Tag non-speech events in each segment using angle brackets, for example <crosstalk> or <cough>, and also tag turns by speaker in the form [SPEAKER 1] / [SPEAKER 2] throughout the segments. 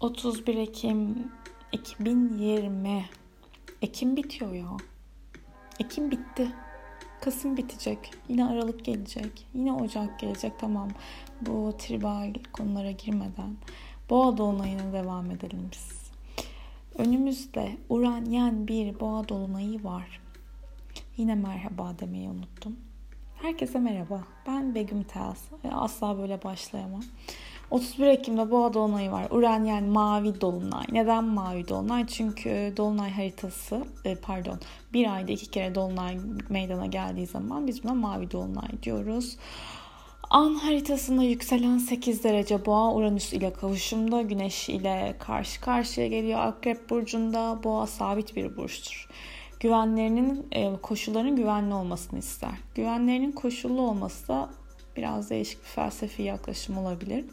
[SPEAKER 1] 31 Ekim 2020. Ekim bitiyor ya. Ekim bitti. Kasım bitecek. Yine Aralık gelecek. Yine Ocak gelecek. Tamam. Bu tribal konulara girmeden Boğa Dolunay'ına devam edelim biz. Önümüzde Uranyen bir Boğa Dolunay'ı var. Yine merhaba demeyi unuttum. Herkese merhaba. Ben Begüm Tels. Asla böyle başlayamam. 31 Ekim'de Boğa Dolunay'ı var. Uranyen mavi dolunay. Neden mavi dolunay? Çünkü dolunay haritası e, pardon bir ayda iki kere dolunay meydana geldiği zaman biz buna mavi dolunay diyoruz. An haritasında yükselen 8 derece boğa Uranüs ile kavuşumda güneş ile karşı karşıya geliyor. Akrep burcunda boğa sabit bir burçtur. Güvenlerinin e, koşulların güvenli olmasını ister. Güvenlerinin koşullu olması da biraz değişik bir felsefi yaklaşım olabilir.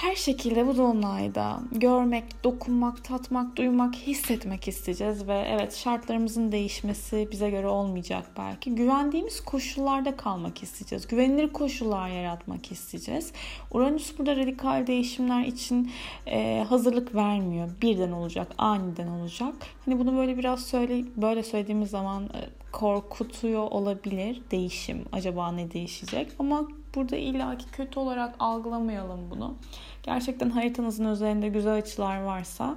[SPEAKER 1] Her şekilde bu dolunayda görmek, dokunmak, tatmak, duymak, hissetmek isteyeceğiz ve evet şartlarımızın değişmesi bize göre olmayacak belki. Güvendiğimiz koşullarda kalmak isteyeceğiz. Güvenilir koşullar yaratmak isteyeceğiz. Uranüs burada radikal değişimler için e, hazırlık vermiyor. Birden olacak, aniden olacak. Hani bunu böyle biraz söyle böyle söylediğimiz zaman e, korkutuyor olabilir değişim. Acaba ne değişecek? Ama burada illaki kötü olarak algılamayalım bunu. Gerçekten haritanızın üzerinde güzel açılar varsa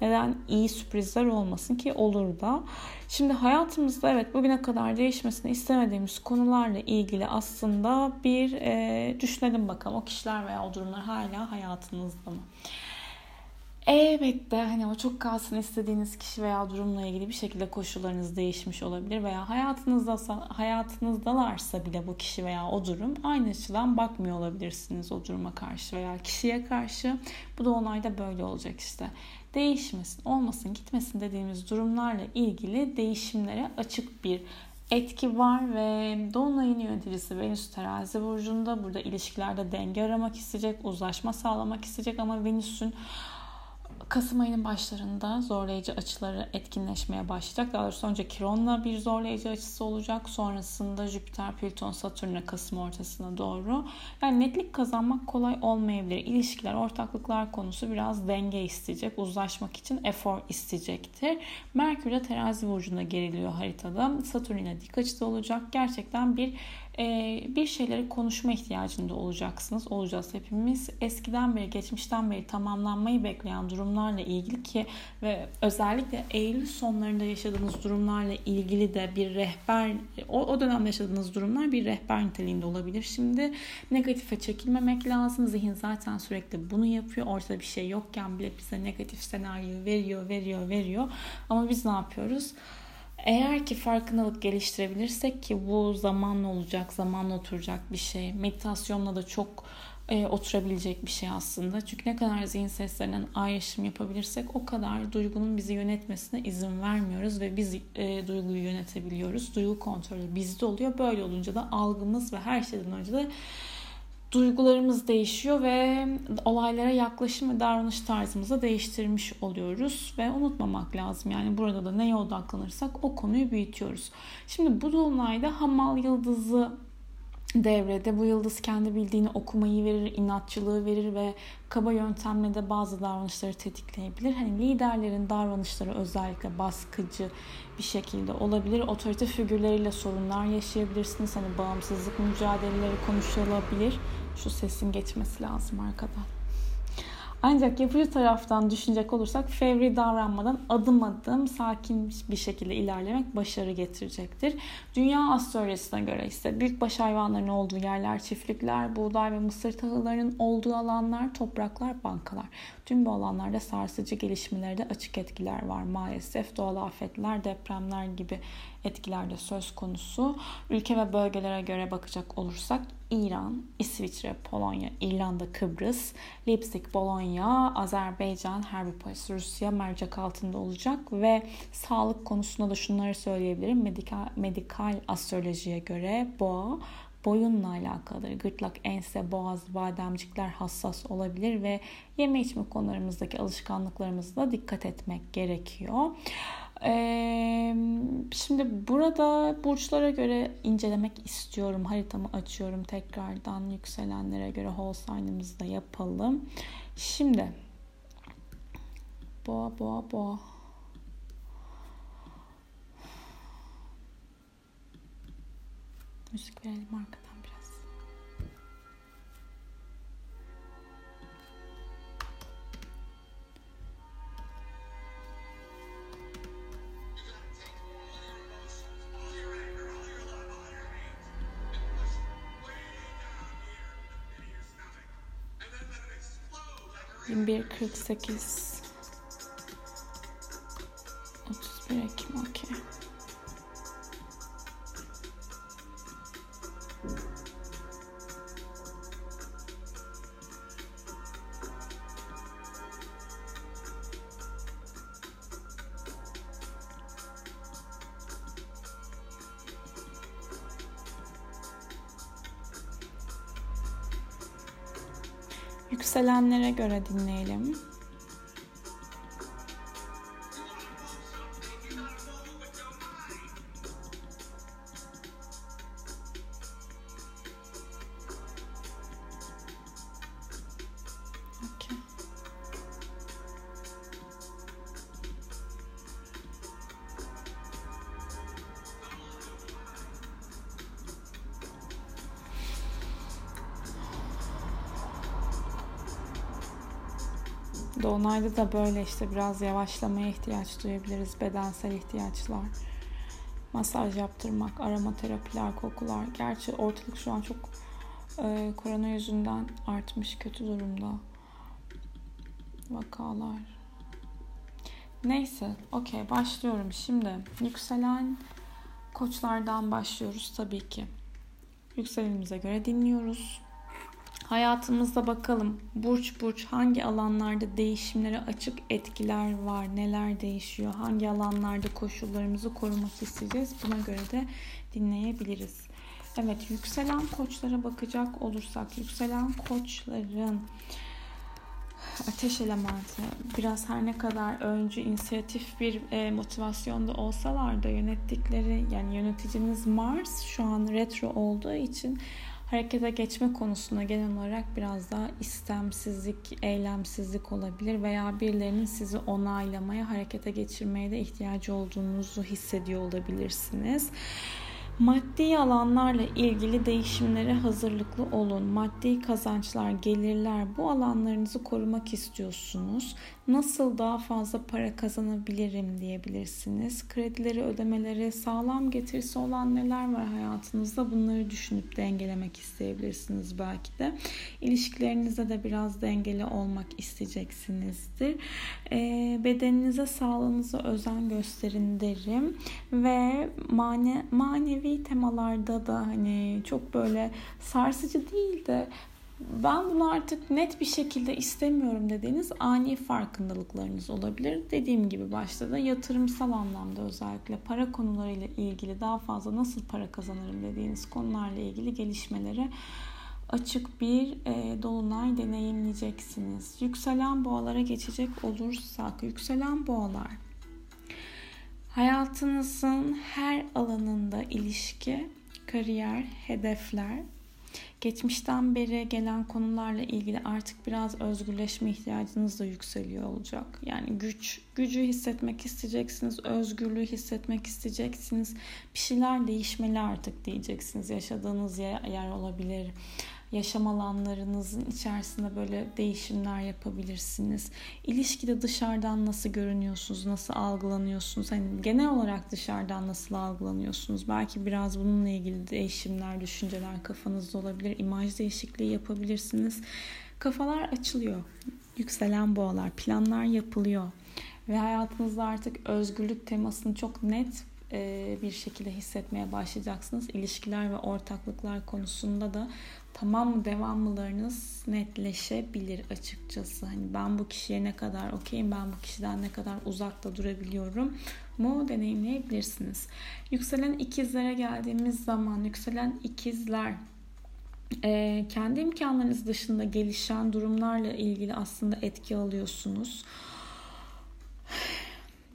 [SPEAKER 1] neden iyi sürprizler olmasın ki olur da. Şimdi hayatımızda evet bugüne kadar değişmesini istemediğimiz konularla ilgili aslında bir e, düşünelim bakalım. O kişiler veya o durumlar hala hayatınızda mı? Elbette hani o çok kalsın istediğiniz kişi veya durumla ilgili bir şekilde koşullarınız değişmiş olabilir veya hayatınızda hayatınızdalarsa bile bu kişi veya o durum aynı açıdan bakmıyor olabilirsiniz o duruma karşı veya kişiye karşı. Bu da onayda böyle olacak işte. Değişmesin, olmasın, gitmesin dediğimiz durumlarla ilgili değişimlere açık bir etki var ve Dolunay'ın yöneticisi Venüs terazi burcunda. Burada ilişkilerde denge aramak isteyecek, uzlaşma sağlamak isteyecek ama Venüs'ün Kasım ayının başlarında zorlayıcı açıları etkinleşmeye başlayacak. Daha doğrusu önce Kiron'la bir zorlayıcı açısı olacak. Sonrasında Jüpiter, Plüton, Satürn'e Kasım ortasına doğru. Yani netlik kazanmak kolay olmayabilir. İlişkiler, ortaklıklar konusu biraz denge isteyecek. Uzlaşmak için efor isteyecektir. Merkür de terazi burcunda geriliyor haritada. Satürn ile dik açıda olacak. Gerçekten bir bir şeyleri konuşma ihtiyacında olacaksınız. Olacağız hepimiz. Eskiden beri, geçmişten beri tamamlanmayı bekleyen durumlarla ilgili ki ve özellikle Eylül sonlarında yaşadığınız durumlarla ilgili de bir rehber, o, o dönemde yaşadığınız durumlar bir rehber niteliğinde olabilir. Şimdi negatife çekilmemek lazım. Zihin zaten sürekli bunu yapıyor. Ortada bir şey yokken bile bize negatif senaryo veriyor, veriyor, veriyor. Ama biz ne yapıyoruz? Eğer ki farkındalık geliştirebilirsek ki bu zamanla olacak, zamanla oturacak bir şey. Meditasyonla da çok e, oturabilecek bir şey aslında. Çünkü ne kadar zihin seslerinden ayrışım yapabilirsek o kadar duygunun bizi yönetmesine izin vermiyoruz ve biz e, duyguyu yönetebiliyoruz. Duygu kontrolü bizde oluyor. Böyle olunca da algımız ve her şeyden önce de duygularımız değişiyor ve olaylara yaklaşım ve davranış tarzımızı değiştirmiş oluyoruz ve unutmamak lazım. Yani burada da neye odaklanırsak o konuyu büyütüyoruz. Şimdi bu dolunayda Hamal Yıldızı devrede. Bu yıldız kendi bildiğini okumayı verir, inatçılığı verir ve kaba yöntemle de bazı davranışları tetikleyebilir. Hani liderlerin davranışları özellikle baskıcı bir şekilde olabilir. Otorite figürleriyle sorunlar yaşayabilirsiniz. Hani bağımsızlık mücadeleleri konuşulabilir. Şu sesin geçmesi lazım arkadan. Ancak yapıcı taraftan düşünecek olursak fevri davranmadan adım adım sakin bir şekilde ilerlemek başarı getirecektir. Dünya astrolojisine göre ise büyükbaş hayvanların olduğu yerler, çiftlikler, buğday ve mısır tahıllarının olduğu alanlar, topraklar, bankalar. Tüm bu alanlarda sarsıcı gelişmelerde açık etkiler var maalesef. Doğal afetler, depremler gibi etkiler de söz konusu. Ülke ve bölgelere göre bakacak olursak İran, İsviçre, Polonya, İrlanda, Kıbrıs, Leipzig, Bologna, Azerbaycan, her bir polis Rusya mercek altında olacak ve sağlık konusunda da şunları söyleyebilirim. Medikal, medikal astrolojiye göre boğa boyunla alakalıdır. Gırtlak, ense, boğaz, bademcikler hassas olabilir ve yeme içme konularımızdaki alışkanlıklarımızda dikkat etmek gerekiyor. Ee, şimdi burada burçlara göre incelemek istiyorum. Haritamı açıyorum tekrardan yükselenlere göre whole sign'ımızı da yapalım. Şimdi Boğa boğa boğa. Müzik verelim arkadan biraz. Bir kırk sekiz otuz bir Ekim okey. Yükselenlere göre dinleyelim. Dolunayda da böyle işte biraz yavaşlamaya ihtiyaç duyabiliriz. Bedensel ihtiyaçlar. Masaj yaptırmak, aromaterapiler, kokular. Gerçi ortalık şu an çok e, korona yüzünden artmış kötü durumda. Vakalar. Neyse, okey başlıyorum. Şimdi yükselen koçlardan başlıyoruz tabii ki. Yükselenimize göre dinliyoruz. Hayatımızda bakalım burç burç hangi alanlarda değişimlere açık etkiler var, neler değişiyor, hangi alanlarda koşullarımızı korumak isteyeceğiz. Buna göre de dinleyebiliriz. Evet yükselen koçlara bakacak olursak yükselen koçların ateş elementi biraz her ne kadar öncü inisiyatif bir e, motivasyonda olsalar da yönettikleri yani yöneticiniz Mars şu an retro olduğu için harekete geçme konusunda genel olarak biraz daha istemsizlik, eylemsizlik olabilir veya birilerinin sizi onaylamaya, harekete geçirmeye de ihtiyacı olduğunuzu hissediyor olabilirsiniz. Maddi alanlarla ilgili değişimlere hazırlıklı olun. Maddi kazançlar, gelirler bu alanlarınızı korumak istiyorsunuz. Nasıl daha fazla para kazanabilirim diyebilirsiniz. Kredileri, ödemeleri sağlam getirisi olan neler var hayatınızda bunları düşünüp dengelemek isteyebilirsiniz belki de. İlişkilerinizde de biraz dengeli olmak isteyeceksinizdir. E, bedeninize, sağlığınıza özen gösterin derim. Ve mane, manevi temalarda da hani çok böyle sarsıcı değil de ben bunu artık net bir şekilde istemiyorum dediğiniz ani farkındalıklarınız olabilir. Dediğim gibi başta da yatırımsal anlamda özellikle para konularıyla ilgili daha fazla nasıl para kazanırım dediğiniz konularla ilgili gelişmelere açık bir e, dolunay deneyimleyeceksiniz. Yükselen boğalara geçecek olursak, yükselen boğalar hayatınızın her alanında ilişki, kariyer, hedefler geçmişten beri gelen konularla ilgili artık biraz özgürleşme ihtiyacınız da yükseliyor olacak. Yani güç, gücü hissetmek isteyeceksiniz, özgürlüğü hissetmek isteyeceksiniz. Bir şeyler değişmeli artık diyeceksiniz. Yaşadığınız yer, yer olabilir yaşam alanlarınızın içerisinde böyle değişimler yapabilirsiniz. İlişkide dışarıdan nasıl görünüyorsunuz, nasıl algılanıyorsunuz? Hani genel olarak dışarıdan nasıl algılanıyorsunuz? Belki biraz bununla ilgili değişimler, düşünceler kafanızda olabilir. İmaj değişikliği yapabilirsiniz. Kafalar açılıyor. Yükselen boğalar, planlar yapılıyor. Ve hayatınızda artık özgürlük temasını çok net bir şekilde hissetmeye başlayacaksınız. İlişkiler ve ortaklıklar konusunda da tamam mı devamlılarınız netleşebilir açıkçası. Hani ben bu kişiye ne kadar okeyim, ben bu kişiden ne kadar uzakta durabiliyorum mu deneyimleyebilirsiniz. Yükselen ikizlere geldiğimiz zaman yükselen ikizler e, kendi imkanlarınız dışında gelişen durumlarla ilgili aslında etki alıyorsunuz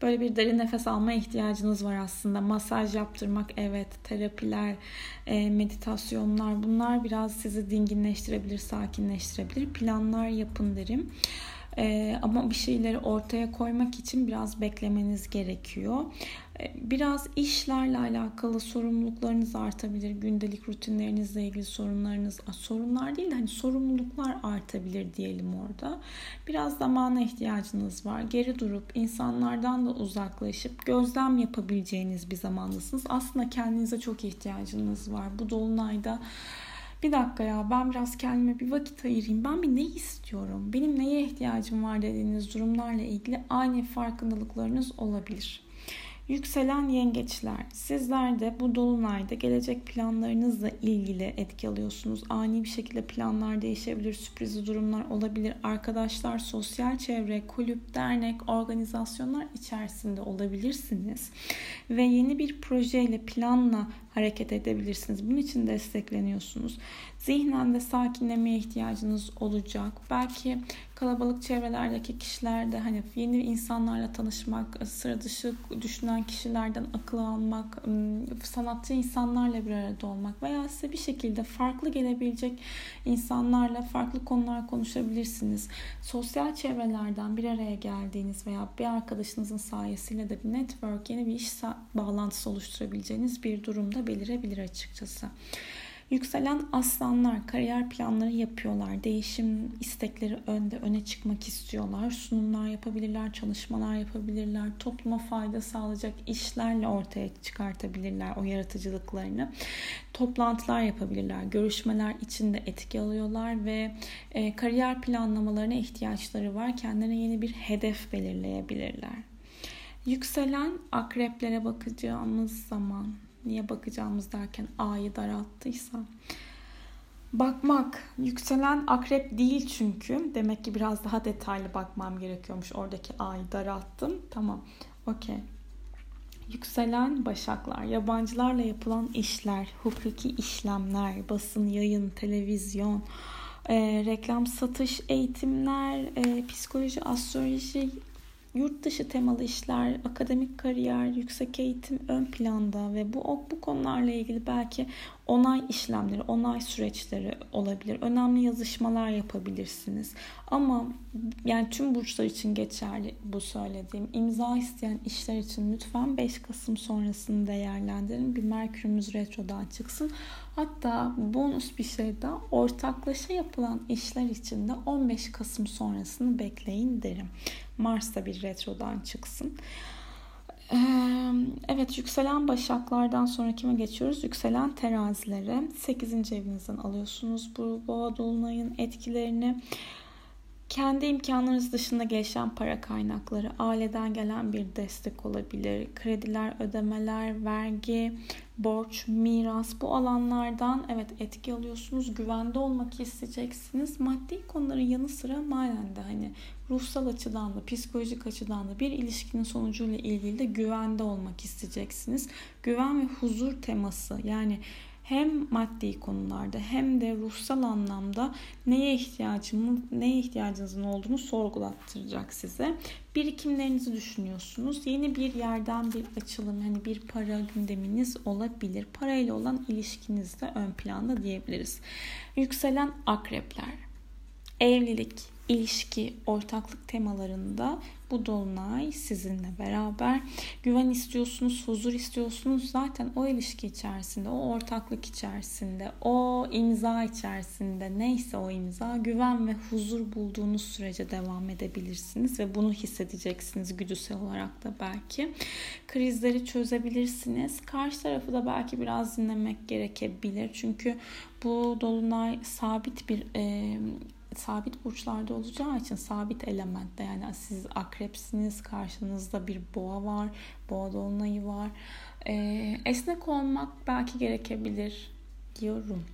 [SPEAKER 1] böyle bir derin nefes alma ihtiyacınız var aslında. Masaj yaptırmak evet, terapiler, e, meditasyonlar bunlar biraz sizi dinginleştirebilir, sakinleştirebilir. Planlar yapın derim. Ee, ama bir şeyleri ortaya koymak için biraz beklemeniz gerekiyor. Ee, biraz işlerle alakalı sorumluluklarınız artabilir. Gündelik rutinlerinizle ilgili sorunlarınız, sorunlar değil de hani sorumluluklar artabilir diyelim orada. Biraz zamana ihtiyacınız var. Geri durup insanlardan da uzaklaşıp gözlem yapabileceğiniz bir zamandasınız. Aslında kendinize çok ihtiyacınız var. Bu dolunayda bir dakika ya ben biraz kendime bir vakit ayırayım. Ben bir ne istiyorum? Benim neye ihtiyacım var dediğiniz durumlarla ilgili aynı farkındalıklarınız olabilir. Yükselen yengeçler, sizler de bu dolunayda gelecek planlarınızla ilgili etki alıyorsunuz. Ani bir şekilde planlar değişebilir, sürpriz durumlar olabilir. Arkadaşlar, sosyal çevre, kulüp, dernek, organizasyonlar içerisinde olabilirsiniz. Ve yeni bir projeyle, planla hareket edebilirsiniz. Bunun için destekleniyorsunuz. Zihnen de sakinlemeye ihtiyacınız olacak. Belki kalabalık çevrelerdeki kişiler de hani yeni insanlarla tanışmak, sıra dışı düşünen kişilerden akıl almak, sanatçı insanlarla bir arada olmak veya size bir şekilde farklı gelebilecek insanlarla farklı konular konuşabilirsiniz. Sosyal çevrelerden bir araya geldiğiniz veya bir arkadaşınızın sayesiyle de bir network, yeni bir iş bağlantısı oluşturabileceğiniz bir durumda belirebilir açıkçası. Yükselen aslanlar kariyer planları yapıyorlar. Değişim istekleri önde öne çıkmak istiyorlar. Sunumlar yapabilirler, çalışmalar yapabilirler. Topluma fayda sağlayacak işlerle ortaya çıkartabilirler o yaratıcılıklarını. Toplantılar yapabilirler. Görüşmeler içinde etki alıyorlar ve e, kariyer planlamalarına ihtiyaçları var. Kendilerine yeni bir hedef belirleyebilirler. Yükselen akreplere bakacağımız zaman niye bakacağımız derken A'yı daralttıysa. Bakmak. Yükselen akrep değil çünkü. Demek ki biraz daha detaylı bakmam gerekiyormuş. Oradaki A'yı daralttım. Tamam. Okey. Yükselen başaklar, yabancılarla yapılan işler, hukuki işlemler, basın, yayın, televizyon, e, reklam, satış, eğitimler, e, psikoloji, astroloji, yurt dışı temalı işler, akademik kariyer, yüksek eğitim ön planda ve bu bu konularla ilgili belki onay işlemleri, onay süreçleri olabilir. Önemli yazışmalar yapabilirsiniz. Ama yani tüm burçlar için geçerli bu söylediğim. imza isteyen işler için lütfen 5 Kasım sonrasını değerlendirin. Bir Merkürümüz retrodan çıksın. Hatta bonus bir şey daha ortaklaşa yapılan işler için de 15 Kasım sonrasını bekleyin derim. Mars bir retrodan çıksın. Evet yükselen başaklardan sonra kime geçiyoruz? Yükselen terazilere 8. evinizden alıyorsunuz bu boğa dolunayın etkilerini. Kendi imkanlarınız dışında gelişen para kaynakları, aileden gelen bir destek olabilir. Krediler, ödemeler, vergi, borç, miras bu alanlardan evet etki alıyorsunuz. Güvende olmak isteyeceksiniz. Maddi konuların yanı sıra manen de hani ruhsal açıdan da psikolojik açıdan da bir ilişkinin sonucuyla ilgili de güvende olmak isteyeceksiniz. Güven ve huzur teması yani hem maddi konularda hem de ruhsal anlamda neye ihtiyacımız, neye ihtiyacınızın olduğunu sorgulattıracak size. Birikimlerinizi düşünüyorsunuz. Yeni bir yerden bir açılım, hani bir para gündeminiz olabilir. Parayla olan ilişkiniz de ön planda diyebiliriz. Yükselen akrepler. Evlilik, ilişki, ortaklık temalarında bu dolunay sizinle beraber güven istiyorsunuz, huzur istiyorsunuz. Zaten o ilişki içerisinde, o ortaklık içerisinde, o imza içerisinde neyse o imza güven ve huzur bulduğunuz sürece devam edebilirsiniz ve bunu hissedeceksiniz güdüsel olarak da belki. Krizleri çözebilirsiniz. Karşı tarafı da belki biraz dinlemek gerekebilir. Çünkü bu dolunay sabit bir e, sabit burçlarda olacağı için sabit elementte yani siz akrepsiniz karşınızda bir boğa var boğa dolunayı var. Ee, esnek olmak belki gerekebilir diyorum.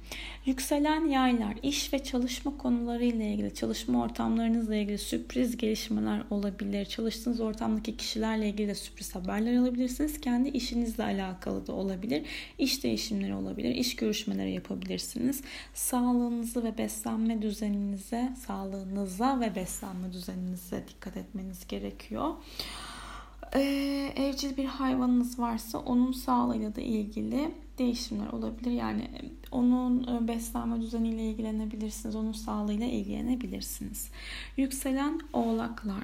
[SPEAKER 1] Yükselen yaylar, iş ve çalışma konuları ile ilgili, çalışma ortamlarınızla ilgili sürpriz gelişmeler olabilir. Çalıştığınız ortamdaki kişilerle ilgili de sürpriz haberler alabilirsiniz. Kendi işinizle alakalı da olabilir. İş değişimleri olabilir. iş görüşmeleri yapabilirsiniz. Sağlığınızı ve beslenme düzeninize, sağlığınıza ve beslenme düzeninize dikkat etmeniz gerekiyor. Ee, evcil bir hayvanınız varsa onun sağlığıyla da ilgili değişimler olabilir. Yani onun e, beslenme düzeniyle ilgilenebilirsiniz. Onun sağlığıyla ilgilenebilirsiniz. Yükselen oğlaklar.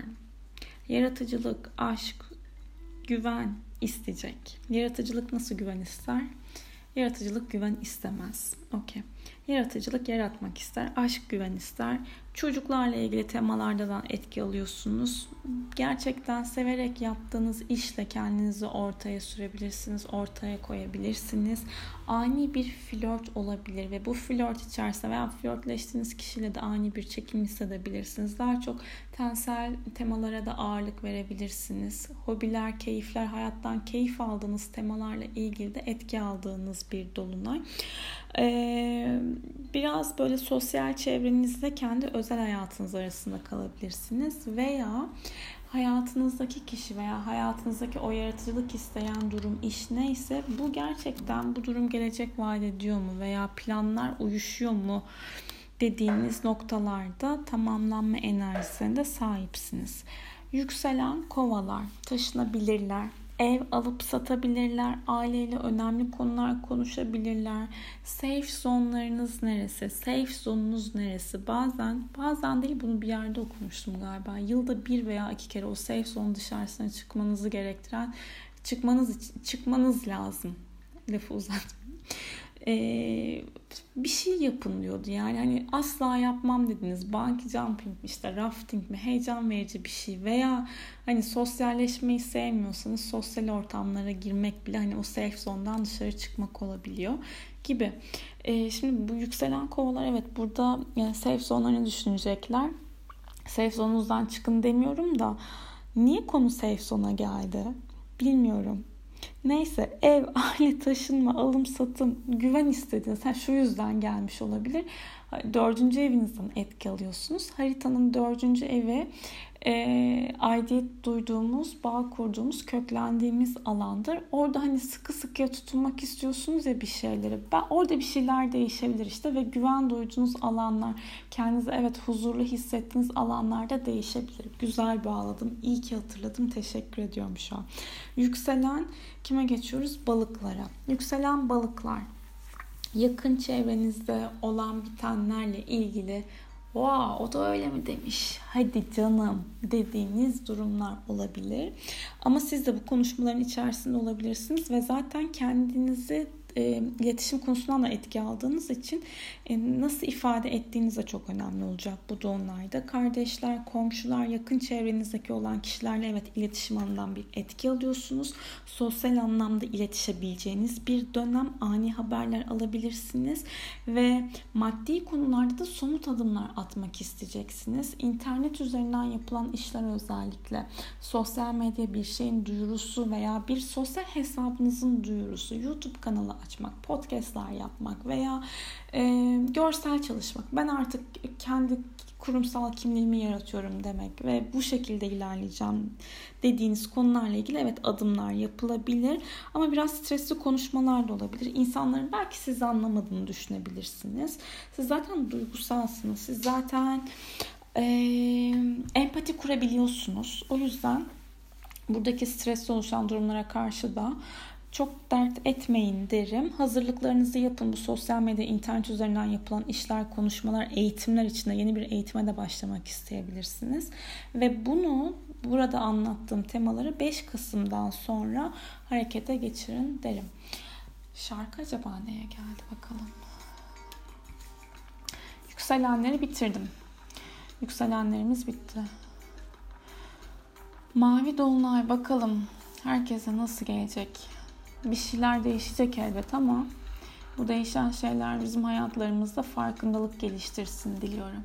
[SPEAKER 1] Yaratıcılık, aşk, güven isteyecek. Yaratıcılık nasıl güven ister? Yaratıcılık güven istemez. Okey. Yaratıcılık yaratmak ister, aşk güven ister. Çocuklarla ilgili temalardan etki alıyorsunuz. Gerçekten severek yaptığınız işle kendinizi ortaya sürebilirsiniz, ortaya koyabilirsiniz. Ani bir flört olabilir ve bu flört içerisinde veya flörtleştiğiniz kişiyle de ani bir çekim hissedebilirsiniz. Daha çok tensel temalara da ağırlık verebilirsiniz. Hobiler, keyifler, hayattan keyif aldığınız temalarla ilgili de etki aldığınız bir dolunay. Ee, biraz böyle sosyal çevrenizde kendi özel hayatınız arasında kalabilirsiniz veya hayatınızdaki kişi veya hayatınızdaki o yaratıcılık isteyen durum iş neyse bu gerçekten bu durum gelecek vaat ediyor mu veya planlar uyuşuyor mu dediğiniz noktalarda tamamlanma enerjisine sahipsiniz. Yükselen kovalar taşınabilirler, ev alıp satabilirler, aileyle önemli konular konuşabilirler. Safe zonlarınız neresi? Safe zonunuz neresi? Bazen, bazen değil bunu bir yerde okumuştum galiba. Yılda bir veya iki kere o safe zone dışarısına çıkmanızı gerektiren çıkmanız çıkmanız lazım. Lafı uzatmayayım e, bir şey yapın diyordu. Yani hani asla yapmam dediniz. Bungee jumping mi işte rafting mi heyecan verici bir şey veya hani sosyalleşmeyi sevmiyorsanız sosyal ortamlara girmek bile hani o safe zone'dan dışarı çıkmak olabiliyor gibi. E, şimdi bu yükselen kovalar evet burada yani safe zone'larını düşünecekler. Safe zone'unuzdan çıkın demiyorum da niye konu safe zone'a geldi? Bilmiyorum. Neyse ev, <laughs> aile, taşınma, alım, satım, güven istediğiniz yani şu yüzden gelmiş olabilir. Dördüncü evinizden etki alıyorsunuz. Haritanın dördüncü evi e, aidiyet duyduğumuz, bağ kurduğumuz, köklendiğimiz alandır. Orada hani sıkı sıkıya tutunmak istiyorsunuz ya bir şeyleri. Ben orada bir şeyler değişebilir işte ve güven duyduğunuz alanlar, kendinizi evet huzurlu hissettiğiniz alanlarda değişebilir. Güzel bağladım. İyi ki hatırladım. Teşekkür ediyorum şu an. Yükselen kime geçiyoruz? Balıklara. Yükselen balıklar yakın çevrenizde olan bitenlerle ilgili Wow, o da öyle mi demiş? Hadi canım dediğiniz durumlar olabilir. Ama siz de bu konuşmaların içerisinde olabilirsiniz ve zaten kendinizi e, iletişim konusundan da etki aldığınız için e, nasıl ifade ettiğiniz de çok önemli olacak bu doğumlarda. Kardeşler, komşular, yakın çevrenizdeki olan kişilerle evet iletişim alanından bir etki alıyorsunuz. Sosyal anlamda iletişebileceğiniz bir dönem ani haberler alabilirsiniz ve maddi konularda da somut adımlar atmak isteyeceksiniz. İnternet üzerinden yapılan işler özellikle sosyal medya bir şeyin duyurusu veya bir sosyal hesabınızın duyurusu, YouTube kanalı açmak, podcastlar yapmak veya e, görsel çalışmak. Ben artık kendi kurumsal kimliğimi yaratıyorum demek ve bu şekilde ilerleyeceğim dediğiniz konularla ilgili evet adımlar yapılabilir ama biraz stresli konuşmalar da olabilir. İnsanların belki sizi anlamadığını düşünebilirsiniz. Siz zaten duygusalsınız. Siz zaten e, empati kurabiliyorsunuz. O yüzden buradaki stresli oluşan durumlara karşı da çok dert etmeyin derim. Hazırlıklarınızı yapın. Bu sosyal medya, internet üzerinden yapılan işler, konuşmalar, eğitimler içinde yeni bir eğitime de başlamak isteyebilirsiniz. Ve bunu burada anlattığım temaları 5 Kasım'dan sonra harekete geçirin derim. Şarkı acaba neye geldi bakalım. Yükselenleri bitirdim. Yükselenlerimiz bitti. Mavi dolunay bakalım herkese nasıl gelecek? Bir şeyler değişecek elbet ama bu değişen şeyler bizim hayatlarımızda farkındalık geliştirsin diliyorum.